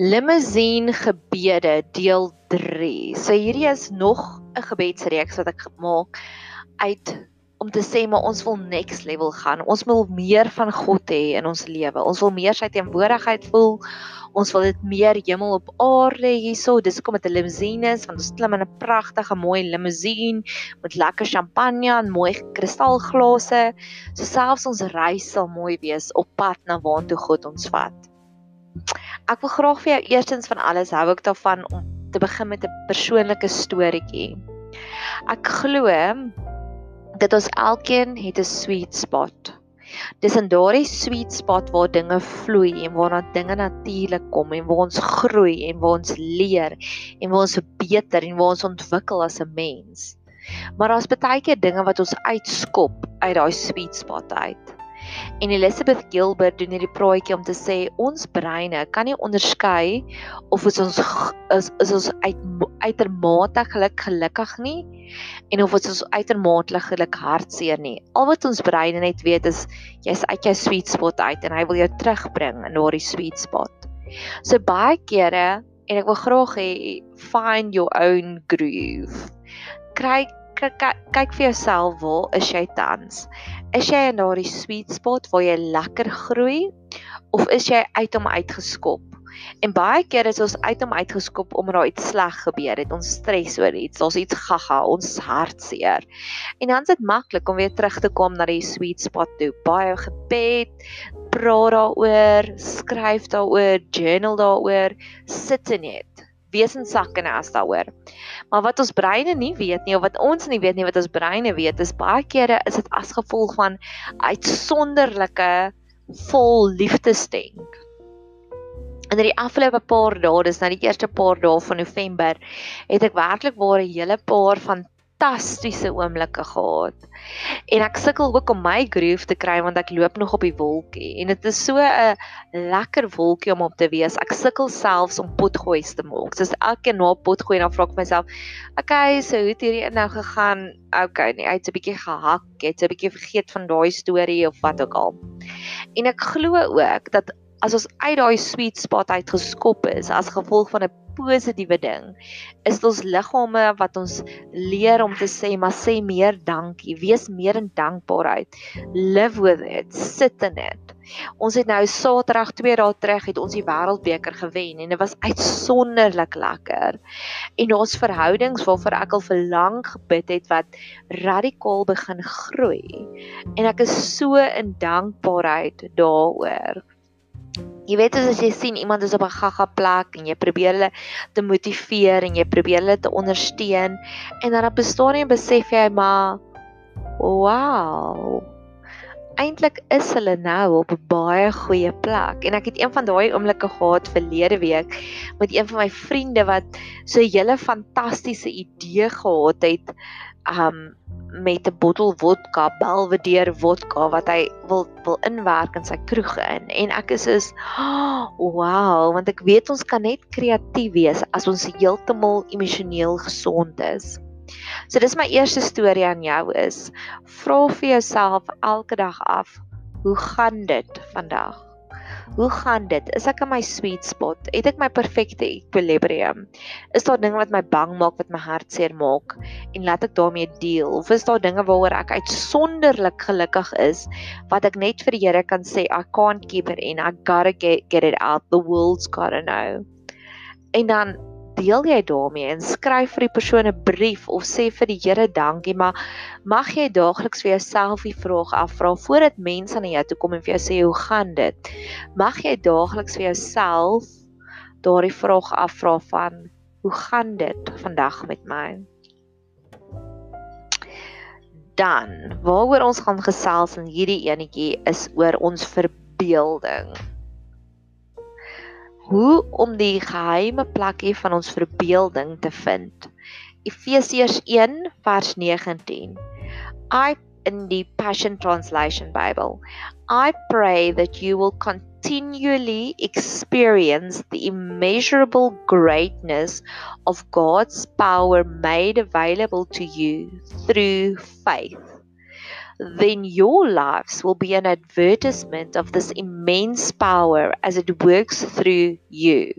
Limousine gebede deel 3. So hierdie is nog 'n gebedsreeks wat ek maak uit om te sê maar ons wil next level gaan. Ons wil meer van God hê in ons lewe. Ons wil meer sy teenwoordigheid voel. Ons wil dit meer hemel op aarde hierso. Dis hoekom met 'n limousine is want ons klim in 'n pragtige mooi limousine met lekker champagne en mooi kristalglase. So selfs ons reis sal mooi wees op pad na waartoe God ons vat. Ek wil graag vir jou eerstens van alles hou ek daarvan om te begin met 'n persoonlike storieetjie. Ek glo dat ons elkeen het 'n sweet spot. Dis in daardie sweet spot waar dinge vloei en waarna dinge natuurlik kom en waar ons groei en waar ons leer en waar ons beter en waar ons ontwikkel as 'n mens. Maar daar's baie keer dinge wat ons uitskop uit daai sweet spot uit. En Elizabeth Gilbert doen hierdie praatjie om te sê ons breine kan nie onderskei of is ons is, is ons uit uitermate geluk gelukkig nie en of ons uitermate geluk hartseer nie. Al wat ons breine net weet is jy's uit jou sweet spot uit en hy wil jou terugbring in daardie sweet spot. So baie kere en ek wil graag hê find your own groove. Kry kyk vir jouself waar is jy tans? Is jy in daardie sweet spot waar jy lekker groei of is jy uit hom uitgeskop? En baie keer is ons uit hom uitgeskop omdat daar iets sleg gebeur het. Ons stres oor iets, ons iets gaga, ons hartseer. En dan is dit maklik om weer terug te kom na die sweet spot toe. Baie gebed, praat daaroor, skryf daaroor, journal daaroor, sit in dit wesensakke nas daaroor. Maar wat ons breine nie weet nie of wat ons nie weet nie wat ons breine weet is baie kere is dit as gevolg van uitsonderlike vol liefdesdenk. En in die afgelope paar dae, dis nou die eerste paar dae van November, het ek werklik waar 'n hele paar van fantastiese oomblikke gehad. En ek sukkel ook om my groove te kry want ek loop nog op die wolkie en dit is so 'n lekker wolkie om op te wees. Ek sukkel selfs om potgoeie te maak. Soos elke na potgoeie dan vra ek myself, "Okay, so hoe het hierdie nou gegaan? Okay, nee, hy't 'n bietjie gehak, het 'n bietjie vergeet van daai storie of wat ook al." En ek glo ook dat as ons uit daai sweet spot uit geskop is as gevolg van 'n positiewe ding is dit ons liggame wat ons leer om te sê maar sê meer dankie. Wees meer in dankbaarheid. Live with it. Sit in it. Ons het nou saterdag 2 dae terug het ons die wêreldbeker gewen en dit was uitsonderlik lekker. En ons verhoudings waarvoor ek al vir lank gebid het wat radikaal begin groei. En ek is so in dankbaarheid daaroor Jy weet as jy sien iemand is op 'n gaga plek en jy probeer hulle te motiveer en jy probeer hulle te ondersteun en dan op 'n stadium besef jy maar wow. Eintlik is hulle nou op 'n baie goeie plek en ek het een van daai oomblikke gehad verlede week met een van my vriende wat so 'n hele fantastiese idee gehad het um met 'n bottel vodka, Belvedere vodka wat hy wil wil inwerk in sy kroeg in. En ek is is oh, wow, want ek weet ons kan net kreatief wees as ons heeltemal emosioneel gesond is. So dis my eerste storie aan jou is vra vir jouself elke dag af, hoe gaan dit vandag? Hoe gaan dit? Is ek in my sweet spot? Het ek my perfekte equilibrium? Is daar dinge wat my bang maak, wat my hart seer maak en laat ek daarmee deel? Of is daar dinge waaroor ek uitsonderlik gelukkig is wat ek net vir die Here kan sê I can't keep it in. I got to get, get it out. The world's got to know. En dan deel jy daarmee en skryf vir die persoon 'n brief of sê vir die Here dankie, maar mag jy daagliks vir jouself die vraag afvra voordat mense na jou toe kom en vir jou sê hoe gaan dit? Mag jy daagliks vir jouself daardie vraag afvra van hoe gaan dit vandag met my? Dan, waaroor ons gaan gesels in hierdie enetjie is oor ons verbeelding hoe om die geheime plekkie van ons verbeelding te vind. Efesiërs 1 vers 19. I in the Passion Translation Bible. I pray that you will continually experience the immeasurable greatness of God's power made available to you through faith. Then your lives will be an advertisement of this immense power as it works through you.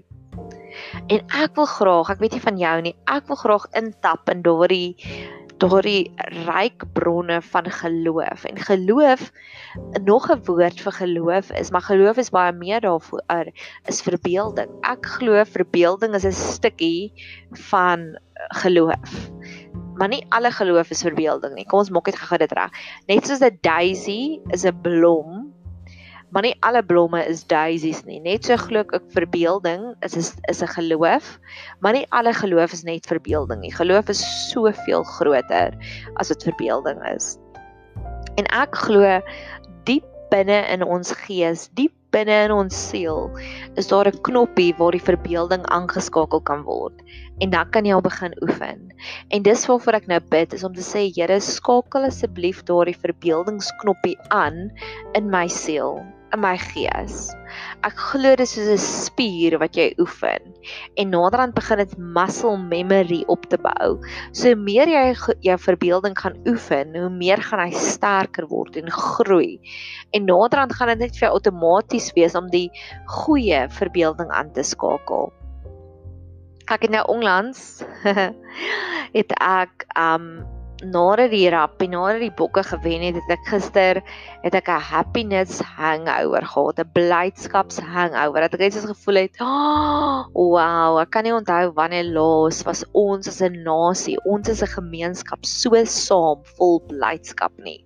En ek wil graag, ek weet nie van jou nie, ek wil graag intap in daardie daardie ryk bronne van geloof. En geloof nog 'n woord vir geloof is, maar geloof is baie meer daarvoor is verbeelding. Ek glo verbeelding is 'n stukkie van geloof. Maar nie alle geloof is verbeelding nie. Kom ons maak dit gou dit reg. Net soos 'n daisy is 'n blom, maar nie alle blomme is daisies nie. Net so glo ek verbeelding is is, is 'n geloof, maar nie alle geloof is net verbeelding nie. Geloof is soveel groter as wat verbeelding is. En ek glo diep binne in ons gees, diep binne in ons siel, is daar 'n knoppie waar die verbeelding aangeskakel kan word. En dan kan jy al begin oefen. En dis waarvoor ek nou bid is om te sê Here, skakel asseblief daardie verbeeldingsknoppie aan in my siel in my gees. Ek glo dit is soos 'n spier wat jy oefen en naderhand begin dit muscle memory op te bou. So meer jy jou verbeelding gaan oefen, hoe meer gaan hy sterker word en groei. En naderhand gaan dit net vir jou outomaties wees om die goeie verbeelding aan te skakel. Ek het nou onlangs het ek um nadat die rap en nadat die bokke gewen het, het ek gister het ek 'n happiness hangover gehad, 'n blydskaps hangover. Dat ek net so gevoel het, oh, "Wow, ek kan nie onthou wanneer laas was ons as 'n nasie, ons as 'n gemeenskap so saam vol blydskap nie."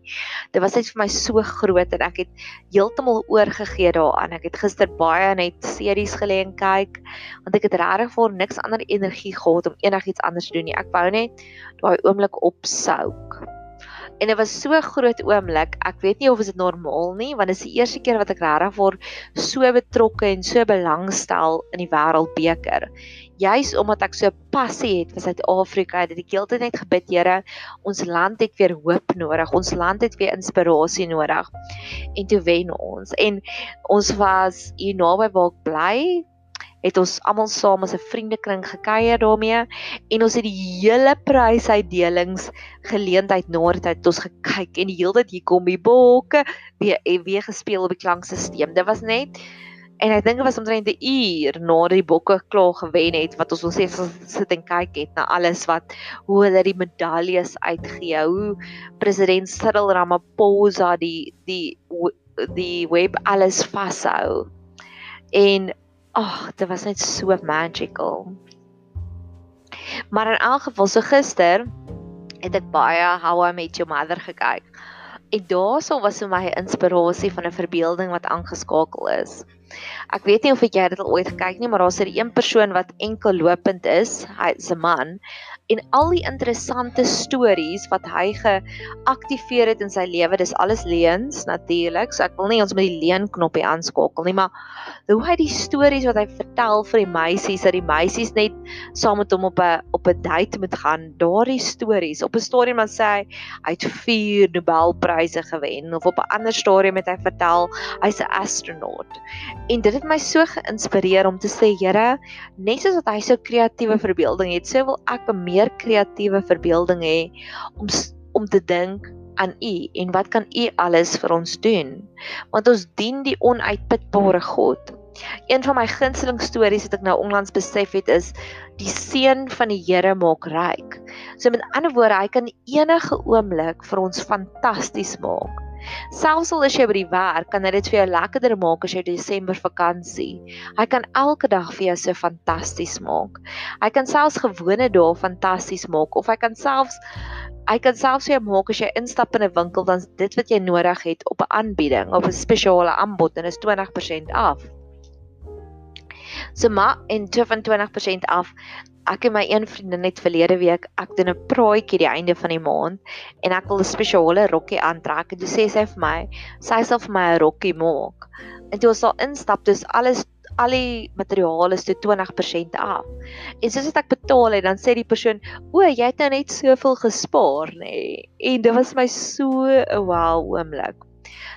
Dit was net vir my so groot en ek het heeltemal oorgegee daaraan. Ek het gister baie net series gelê en kyk want ek het regtig vir niks ander energie gehad om enigiets anders te doen nie. Ek wou net daai oomblik opsouk. En dit was so 'n groot oomblik. Ek weet nie of dit normaal nie, want dit is die eerste keer wat ek regtig voor so betrokke en so belangstel in die wêreldbeker. Juis omdat ek so passie het vir Suid-Afrika, het ek heeltyd net gebid, Here, ons land het weer hoop nodig. Ons land het weer inspirasie nodig. En toe wen ons. En ons was hier naby waar ek bly, het ons almal saam as 'n vriendekring gekuier daarmee en ons het die hele prysuitdelings geleentheid na dit het ons gekyk en die hele tyd hier kom die bokke weer weer gespeel op die klankstelsel. Dit was net en ek dink dit was omtrent 'n uur na die bokke klaar gewen het wat ons ons net sit en kyk het na alles wat hoe hulle die medaljes uitgee, hoe president Cyril Ramaphosa die die die web alles vashou. En ag, dit was net so magical. Maar in elk geval so gister het ek baie How I Met Your Mother gekyk. En daarso was vir my 'n inspirasie van 'n verbeelding wat aangeskakel is. Ek weet nie of jy dit al ooit gekyk nie, maar daar's 'n een persoon wat enkel lopend is. Hy's 'n man en al die interessante stories wat hy geaktiveer het in sy lewe, dis alles leuns natuurlik. So ek wil nie ons met die leuen knoppie aanskakel nie, maar hoe hy die stories wat hy vertel vir die meisies, dat die meisies net saam met hom op 'n op 'n date moet gaan, daardie stories. Op 'n stadium dan sê hy hy het 4 Nobelpryse gewen of op 'n ander stadium het hy vertel hy's 'n astronaut. En dit het my so geïnspireer om te sê, Here, net soos wat hy so kreatiewe verbeelding het, so wil ek 'n meer kreatiewe verbeelding hê om om te dink aan U en wat kan U alles vir ons doen? Want ons dien die onuitputbare God. Een van my gunsteling stories wat ek nou onlangs besef het is die seun van die Here maak ryk. So met ander woorde, hy kan enige oomblik vir ons fantasties maak. Selfs al is jy by die werk, kan hy dit vir jou lekkerder maak as jy Desember vakansie. Hy kan elke dag vir jou so fantasties maak. Hy kan selfs gewone dae fantasties maak of hy kan selfs hy kan selfs jou maak as jy instap in 'n winkel dan dit wat jy nodig het op 'n aanbieding of 'n spesiale aanbod en is 20% af. So maar en 20% af ek en my een vriendin net verlede week ek doen 'n praatjie die einde van die maand en ek wil 'n spesiale rokkie aantrek toe sê sy vir my sy sal vir my 'n rokkie maak. En toe ons sal instap dis alles al die materiaal is toe 20% af. En soos ek betaal het dan sê die persoon o jy het nou net soveel gespaar nê nee. en dit was my so 'n wow oomblik.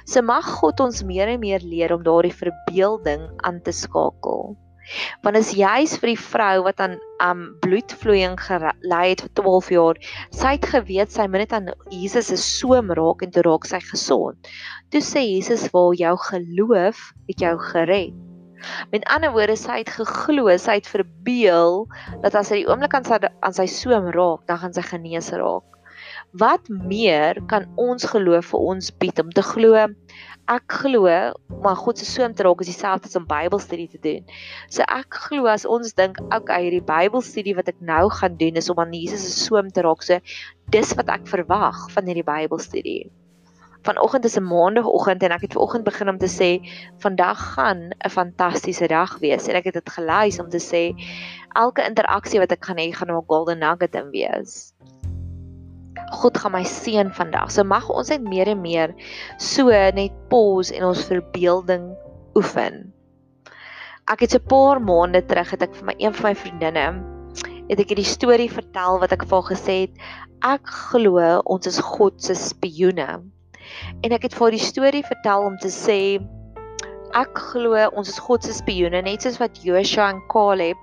Se so mag God ons meer en meer leer om daardie verbeelding aan te skakel Want as jy's vir die vrou wat aan um bloedvloeiing gelei het vir 12 jaar, sy het geweet sy moet net aan Jesus se soem raak en toe raak sy gesond. Toe sê Jesus vir jou geloof het jou gered. Met ander woorde, sy het geglo, sy het verbeel dat as hy die oomblik aan sy aan sy soem raak, dan gaan sy genees raak. Wat meer kan ons geloof vir ons bied om te glo ek glo maar God se soom te raak is dieselfde as om Bybelstudie te doen. So ek glo as ons dink okay hierdie Bybelstudie wat ek nou gaan doen is om aan Jesus se soom te raak. So dis wat ek verwag van hierdie Bybelstudie vanoggend is 'n maandagooggend en ek het vanoggend begin om te sê vandag gaan 'n fantastiese dag wees en ek het dit gelys om te sê elke interaksie wat ek gaan hê gaan 'n golden nugget in wees. God gaan my seën vandag. So mag ons net meer en meer so net pause en ons verbeelding oefen. Ek het so 'n paar maande terug het ek vir my een van my vriendinne het ek hierdie storie vertel wat ek vir haar gesê het ek glo ons is God se spioene en ek het vir die storie vertel om te sê ek glo ons is God se spioene net soos wat Joshua en Caleb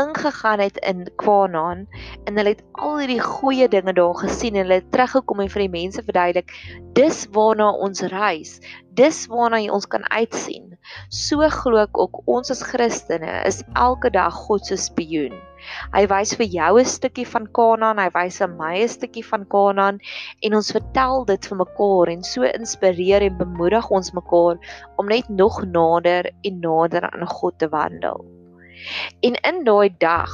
ingegaan het in Kanaan en hulle het al hierdie goeie dinge daar gesien en hulle het teruggekom en vir die mense verduidelik dis waarna ons reis dis waarna jy ons kan uitsien so glo ek ook ons as Christene is elke dag God se spioen Hy wys vir jou 'n stukkie van Kanaan, hy wys aan my 'n stukkie van Kanaan en ons vertel dit vir mekaar en so inspireer en bemoedig ons mekaar om net nog nader en nader aan God te wandel. En in daai dag,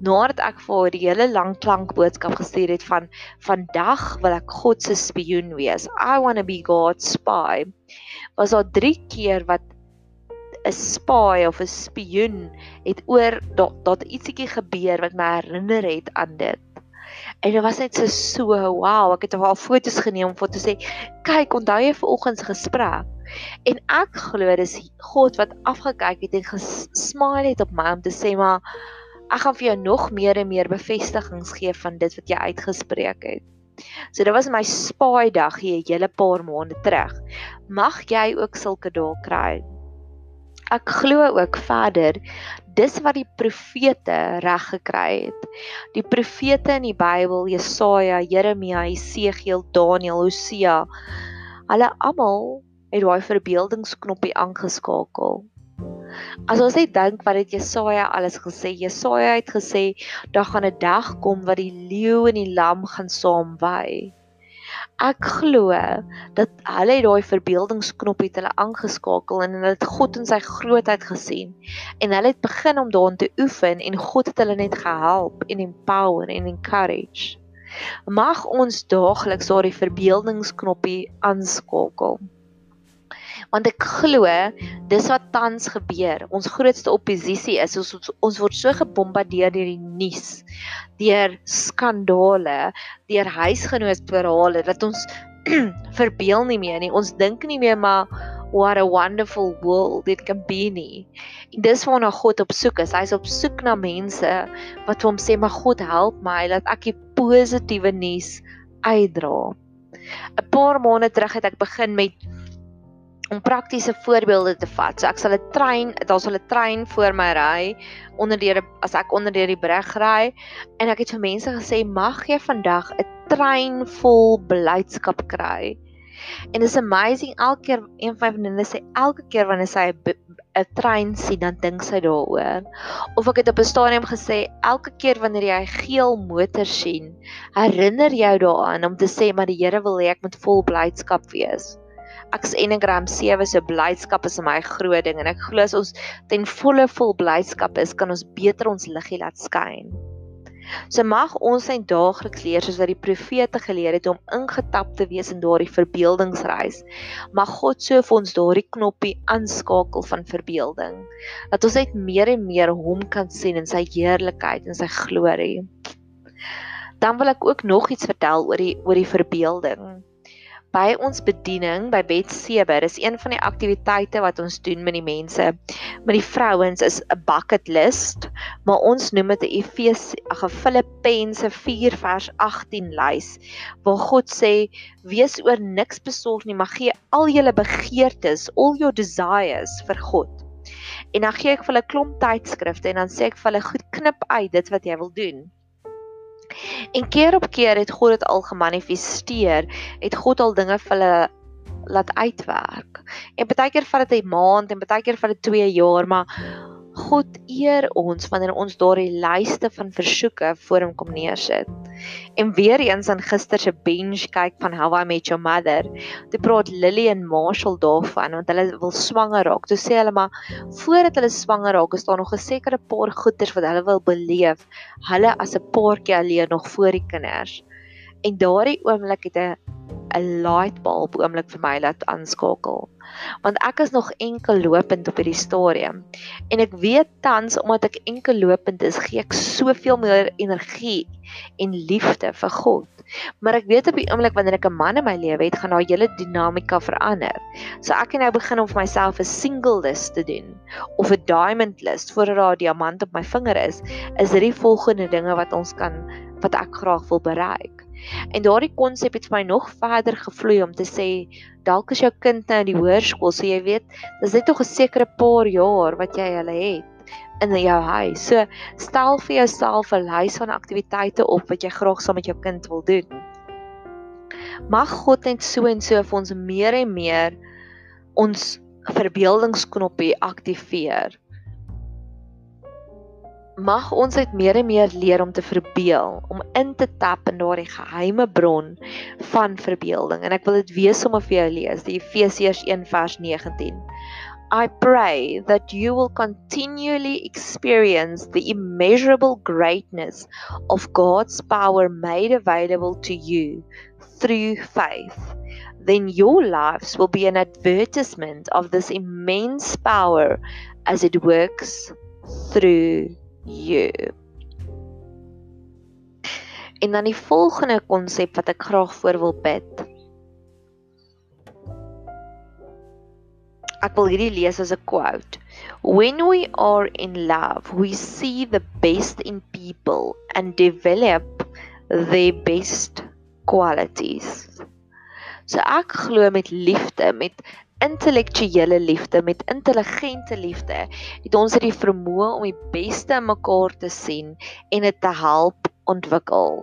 nadat ek vir haar die hele lang klankboodskap gestuur het van vandag wil ek God se spioen wees. I want to be God's spy. Was daar 3 keer wat 'n spy of 'n spioen het oor dat dat ietsiekie gebeur wat my herinner het aan dit. En dit was net so so wow, ek het al foto's geneem om vir te sê, kyk, onthou jy vanoggend se gesprek? En ek glo dis God wat afgekyk het en gesmaal het op my om te sê maar ek gaan vir jou nog meer en meer bevestigings gee van dit wat jy uitgespreek het. So dit was my spy dag hier 'n hele paar maande terug. Mag jy ook sulke dae kry ek glo ook verder dis wat die profete reg gekry het. Die profete in die Bybel, Jesaja, Jeremia, Jesegiel, Daniël, Hosea, hulle almal het daai verbeeldingsknoppie aangeskakel. As ons net dink wat het Jesaja alles gesê? Jesaja het gesê daar gaan 'n dag kom wat die leeu en die lam gaan saamwy ek glo dat hulle daai verbeeldingsknop het hulle aangeskakel en hulle het God in sy grootheid gesien en hulle het begin om daarin te oefen en God het hulle net gehelp en empower en encourage. Mag ons daagliks daai verbeeldingsknoppie aanskakel want ek glo dis wat tans gebeur. Ons grootste oppositie is ons ons, ons word so gebombardeer deur die nuus, deur skandale, deur huisgenootverhale dat ons verbeel nie meer nie. Ons dink nie meer maar what a wonderful world it can be nie. En dis waarna God op soek is. Hy's op soek na mense wat hom sê maar God help my dat ek die positiewe nuus uitdra. 'n Paar maande terug het ek begin met om praktiese voorbeelde te vat. So ek sal 'n trein, daar sal 'n trein voor my ry onder deur as ek onder deur die brug ry en ek het vir mense gesê mag jy vandag 'n trein vol blydskap kry. En it's amazing elke keer een van my vriendinne sê elke keer wanneer sy 'n trein sien dan dink sy daaroor. Of ek het op 'n stadium gesê elke keer wanneer jy geel motor sien, herinner jou daaraan om te sê maar die Here wil hê ek moet vol blydskap wees ek is Enneagram 7 se blydskap is my groot ding en ek glo as ons ten volle vol blydskap is, kan ons beter ons liggie laat skyn. So mag ons net daagliks leer soos wat die profete geleer het om ingetap te wees in daardie verbeeldingsreis. Mag God so vir ons daardie knoppie aanskakel van verbeelding dat ons net meer en meer hom kan sien in sy heerlikheid en sy glorie. Dan wil ek ook nog iets vertel oor die oor die verbeelding by ons bediening by Bet Seber is een van die aktiwiteite wat ons doen met die mense. Met die vrouens is 'n bucket list maar ons noem dit 'n Efesië ag Filippense 4 vers 18 lys waar God sê wees oor niks besorg nie maar gee al julle begeertes all your desires vir God. En dan gee ek vir hulle klomp tydskrifte en dan sê ek vir hulle goed knip uit dit wat jy wil doen En keer op keer het God dit al gemanifesteer, het God al dinge vir hulle laat uitwerk. En baie keer vat dit 'n maand en baie keer vat dit 2 jaar, maar God eer ons wanneer ons daardie lyste van versoeke voor hom kom neersit. En weer eens aan gister se binge kyk van How I Met Your Mother, toe praat Lily en Marshall daarvan want hulle wil swanger raak. Toe sê hulle maar voordat hulle swanger raak, is daar nog 'n sekere paar goeders wat hulle wil beleef, hulle as 'n paartjie alleen nog voor die kinders. En daardie oomblik het 'n 'n light bulb oomblik vir my laat aanskakel. Want ek is nog enkel lopend op hierdie stadium en ek weet tans omdat ek enkel lopend is, gee ek soveel meer energie en liefde vir God. Maar ek weet op die oomblik wanneer ek 'n man in my lewe het, gaan daai hele dinamika verander. So ek het nou begin om vir myself 'n single list te doen of 'n diamond list voordat daar 'n diamant op my vinger is, is dit die volgende dinge wat ons kan wat ek graag wil bereik. En daardie konsep het vir my nog verder gevloei om te sê dalk is jou kind nou in die hoërskool, so jy weet, dis net nog 'n sekere paar jaar wat jy hulle het in jou huis. So stel vir jouself 'n lys van aktiwiteite op wat jy graag saam met jou kind wil doen. Mag God net so en so vir ons meer en meer ons verbeeldingsknoppie aktiveer mag ons uit meer en meer leer om te verbeel, om in te tap in daardie geheime bron van verbeelding. En ek wil dit weer sommer vir jou lees, die Efesiërs 1:19. I pray that you will continually experience the immeasurable greatness of God's power made available to you through faith. Then your lives will be an advertisement of this immense power as it works through you. En dan die volgende konsep wat ek graag voor wil bid. Ek wil hierdie lees as 'n quote. When we are in love, we see the best in people and develop their best qualities. So ek glo met liefde, met intellektuele liefde, met intelligente liefde, het ons die vermoë om die beste in mekaar te sien en dit te help ontwikkel.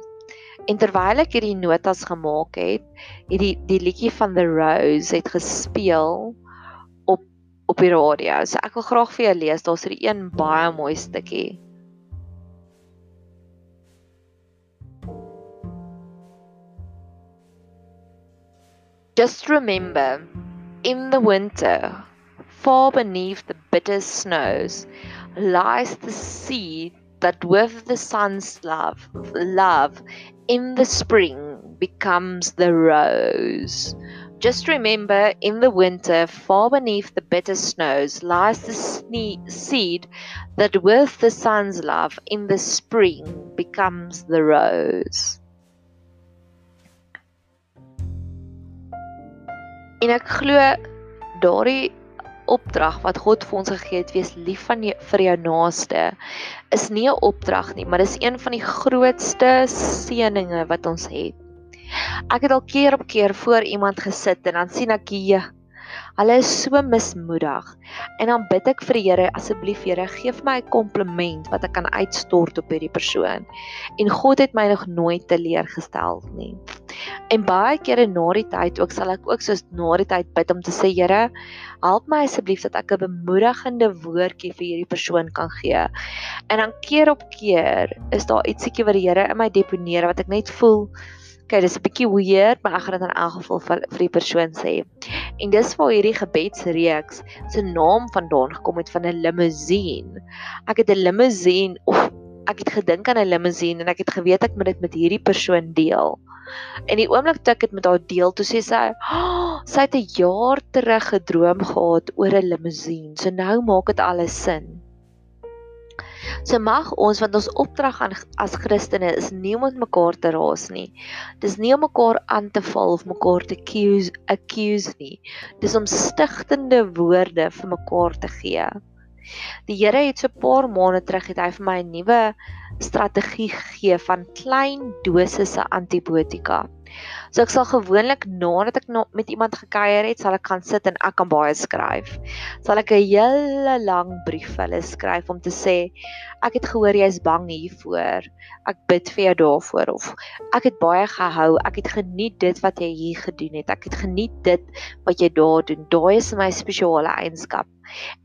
En terwyl ek hierdie notas gemaak het, het die die liedjie van The Rose het gespeel op op die radio. So ek wil graag vir jou lees, daar's hierdie een baie mooi stukkie. Just remember in the winter, far beneath the bitter snows, lies the seed that with the sun's love, love in the spring becomes the rose. Just remember, in the winter, far beneath the bitter snows, lies the seed that with the sun's love in the spring becomes the rose. En ek glo daardie opdrag wat God vir ons gegee het, wees lief van jy, vir jou naaste, is nie 'n opdrag nie, maar dis een van die grootste seëninge wat ons het. Ek het al keer op keer voor iemand gesit en dan sien ek hier Hulle is so mismoedig. En dan bid ek vir die Here, asseblief Here, gee vir my 'n kompliment wat ek kan uitstort op hierdie persoon. En God het my nog nooit teleurgestel nie. En baie kere na die tyd ook sal ek ook soos na die tyd bid om te sê Here, help my asseblief dat ek 'n bemoedigende woordjie vir hierdie persoon kan gee. En dan keer op keer is daar ietsiekie wat die Here in my deponeer wat ek net voel Okay, dis 'n bietjie weird, maar ek gaan dit in elk geval vir, vir die persoon sê. En dis waar hierdie gebedsreeks se naam vandaan gekom het van 'n limousine. Ek het 'n limousine of ek het gedink aan 'n limousine en ek het geweet ek moet dit met hierdie persoon deel. En die oomblik toe ek dit met haar deel, toe sê sy, oh, sy het 'n jaar terug gedroom gehad oor 'n limousine. So nou maak dit alles sin. So mag ons want ons opdrag aan as Christene is nie om mekaar te raas nie. Dis nie om mekaar aan te val of mekaar te accuse accuse nie. Dis om stigtende woorde vir mekaar te gee. Die Here het so 'n paar maande terug het hy vir my 'n nuwe strategie gegee van klein dosisse antibiotika. So ek sal gewoonlik nadat ek nog met iemand gekuier het, sal ek gaan sit en ek kan baie skryf. Sal ek 'n hele lang brief vir hulle skryf om te sê ek het gehoor jy is bang hiervoor. Ek bid vir jou daarvoor of ek het baie gehou. Ek het geniet dit wat jy hier gedoen het. Ek het geniet dit wat jy daar doen. Daai is my spesiale eienskap.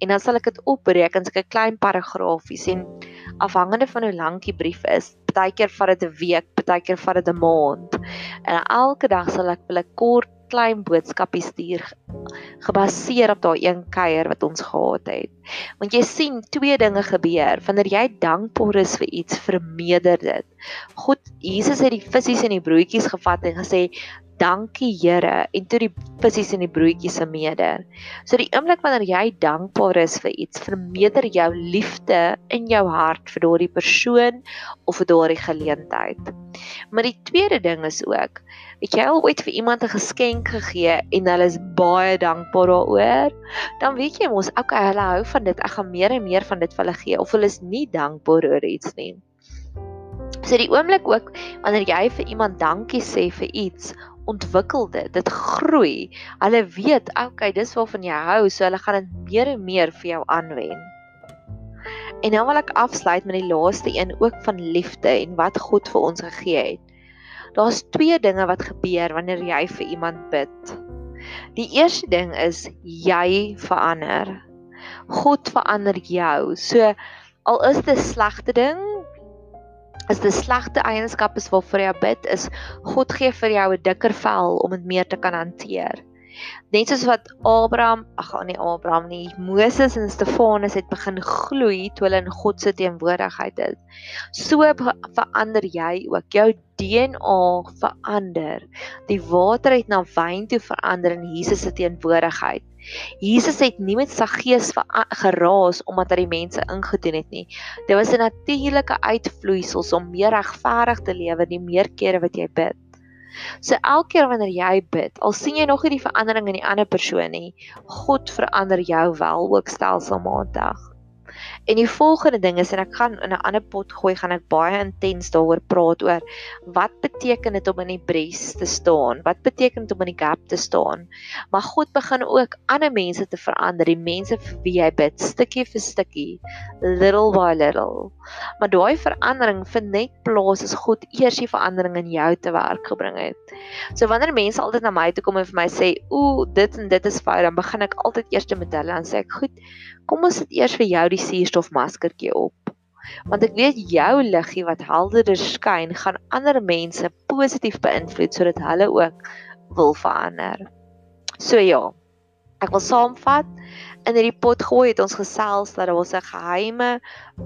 En dan sal ek dit opbreek in 'n klein paragraafies en afhangende van hoe lank die brief is, partykeer vat dit 'n week, partykeer vat dit 'n maand. En elke dag sal ek 'n kort klein boodskapie stuur gebaseer op daai een kuier wat ons gehad het. Want jy sien twee dinge gebeur wanneer jy dankbaar is vir iets, vermeerder dit. God Jesus het die visse en die broodjies gevat en gesê dankie Here en toe die visse en die broodjies se mede. So die oomblik wanneer jy dankbaar is vir iets, vermeerder jou liefde in jou hart vir daardie persoon of vir daardie geleentheid. Maar die tweede ding is ook, het jy al ooit vir iemand 'n geskenk gegee en hulle is baie dankbaar daaroor? Dan weet jy mos, okay, hulle hou van dit. Ek gaan meer en meer van dit vir hulle gee of hulle is nie dankbaar oor iets nie. So die oomblik ook wanneer jy vir iemand dankie sê vir iets ontwikkel dit. Dit groei. Hulle weet, okay, dis waarvan jy hou, so hulle gaan dit meer en meer vir jou aanwend. En nou wil ek afsluit met die laaste een ook van liefde en wat God vir ons gegee het. Daar's twee dinge wat gebeur wanneer jy vir iemand bid. Die eerste ding is jy verander. God verander jou. So al is dit 'n slegte ding, as dit slegte eienskappe is waarvoor jy bid is God gee vir jou 'n dikker vel om dit meer te kan hanteer. Net soos wat Abraham, ag nee Abraham nie, Moses en Stefanus het begin gloei toe hulle in God se teenwoordigheid is. So verander jy ook jou DNA verander. Die water het na wyn toe verander in Jesus se teenwoordigheid. Jesus het nie met sy gees geraas omdat hy die mense ingedoen het nie. Dit was 'n natuurlike uitvloeisel om meer regverdig te lewe die meer kere wat jy bid. So elke keer wanneer jy bid, al sien jy nog nie die verandering in die ander persoon nie, God verander jou wel ook stelselmatig. En die volgende ding is en ek gaan in 'n ander pot gooi, gaan ek baie intens daaroor praat oor wat beteken dit om in die bres te staan? Wat beteken dit om in die gap te staan? Maar God begin ook ander mense te verander, die mense vir wie jy bid, stukkie vir stukkie, little by little. Maar daai verandering vind net plaas as God eers die verandering in jou te werk gebring het. So wanneer mense altyd na my toe kom en vir my sê, "Ooh, dit en dit is fout," dan begin ek altyd eers met hulle en sê ek, "Goed, kom ons sit eers vir jou die suurstofmaskertjie op. Want ek weet jou liggie wat helderder skyn, gaan ander mense positief beïnvloed sodat hulle ook wil verander. So ja, ek wil saamvat. In hierdie pot gooi het ons gesels dat daar was 'n geheime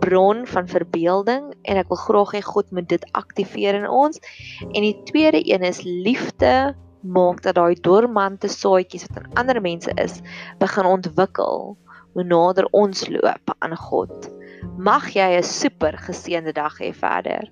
bron van verbeelding en ek wil graag hê God moet dit aktiveer in ons. En die tweede een is liefde maak dat daai dormante saadjies wat in ander mense is, begin ontwikkel hoe nader ons loop aan God. Mag jy 'n super geseënde dag hê verder.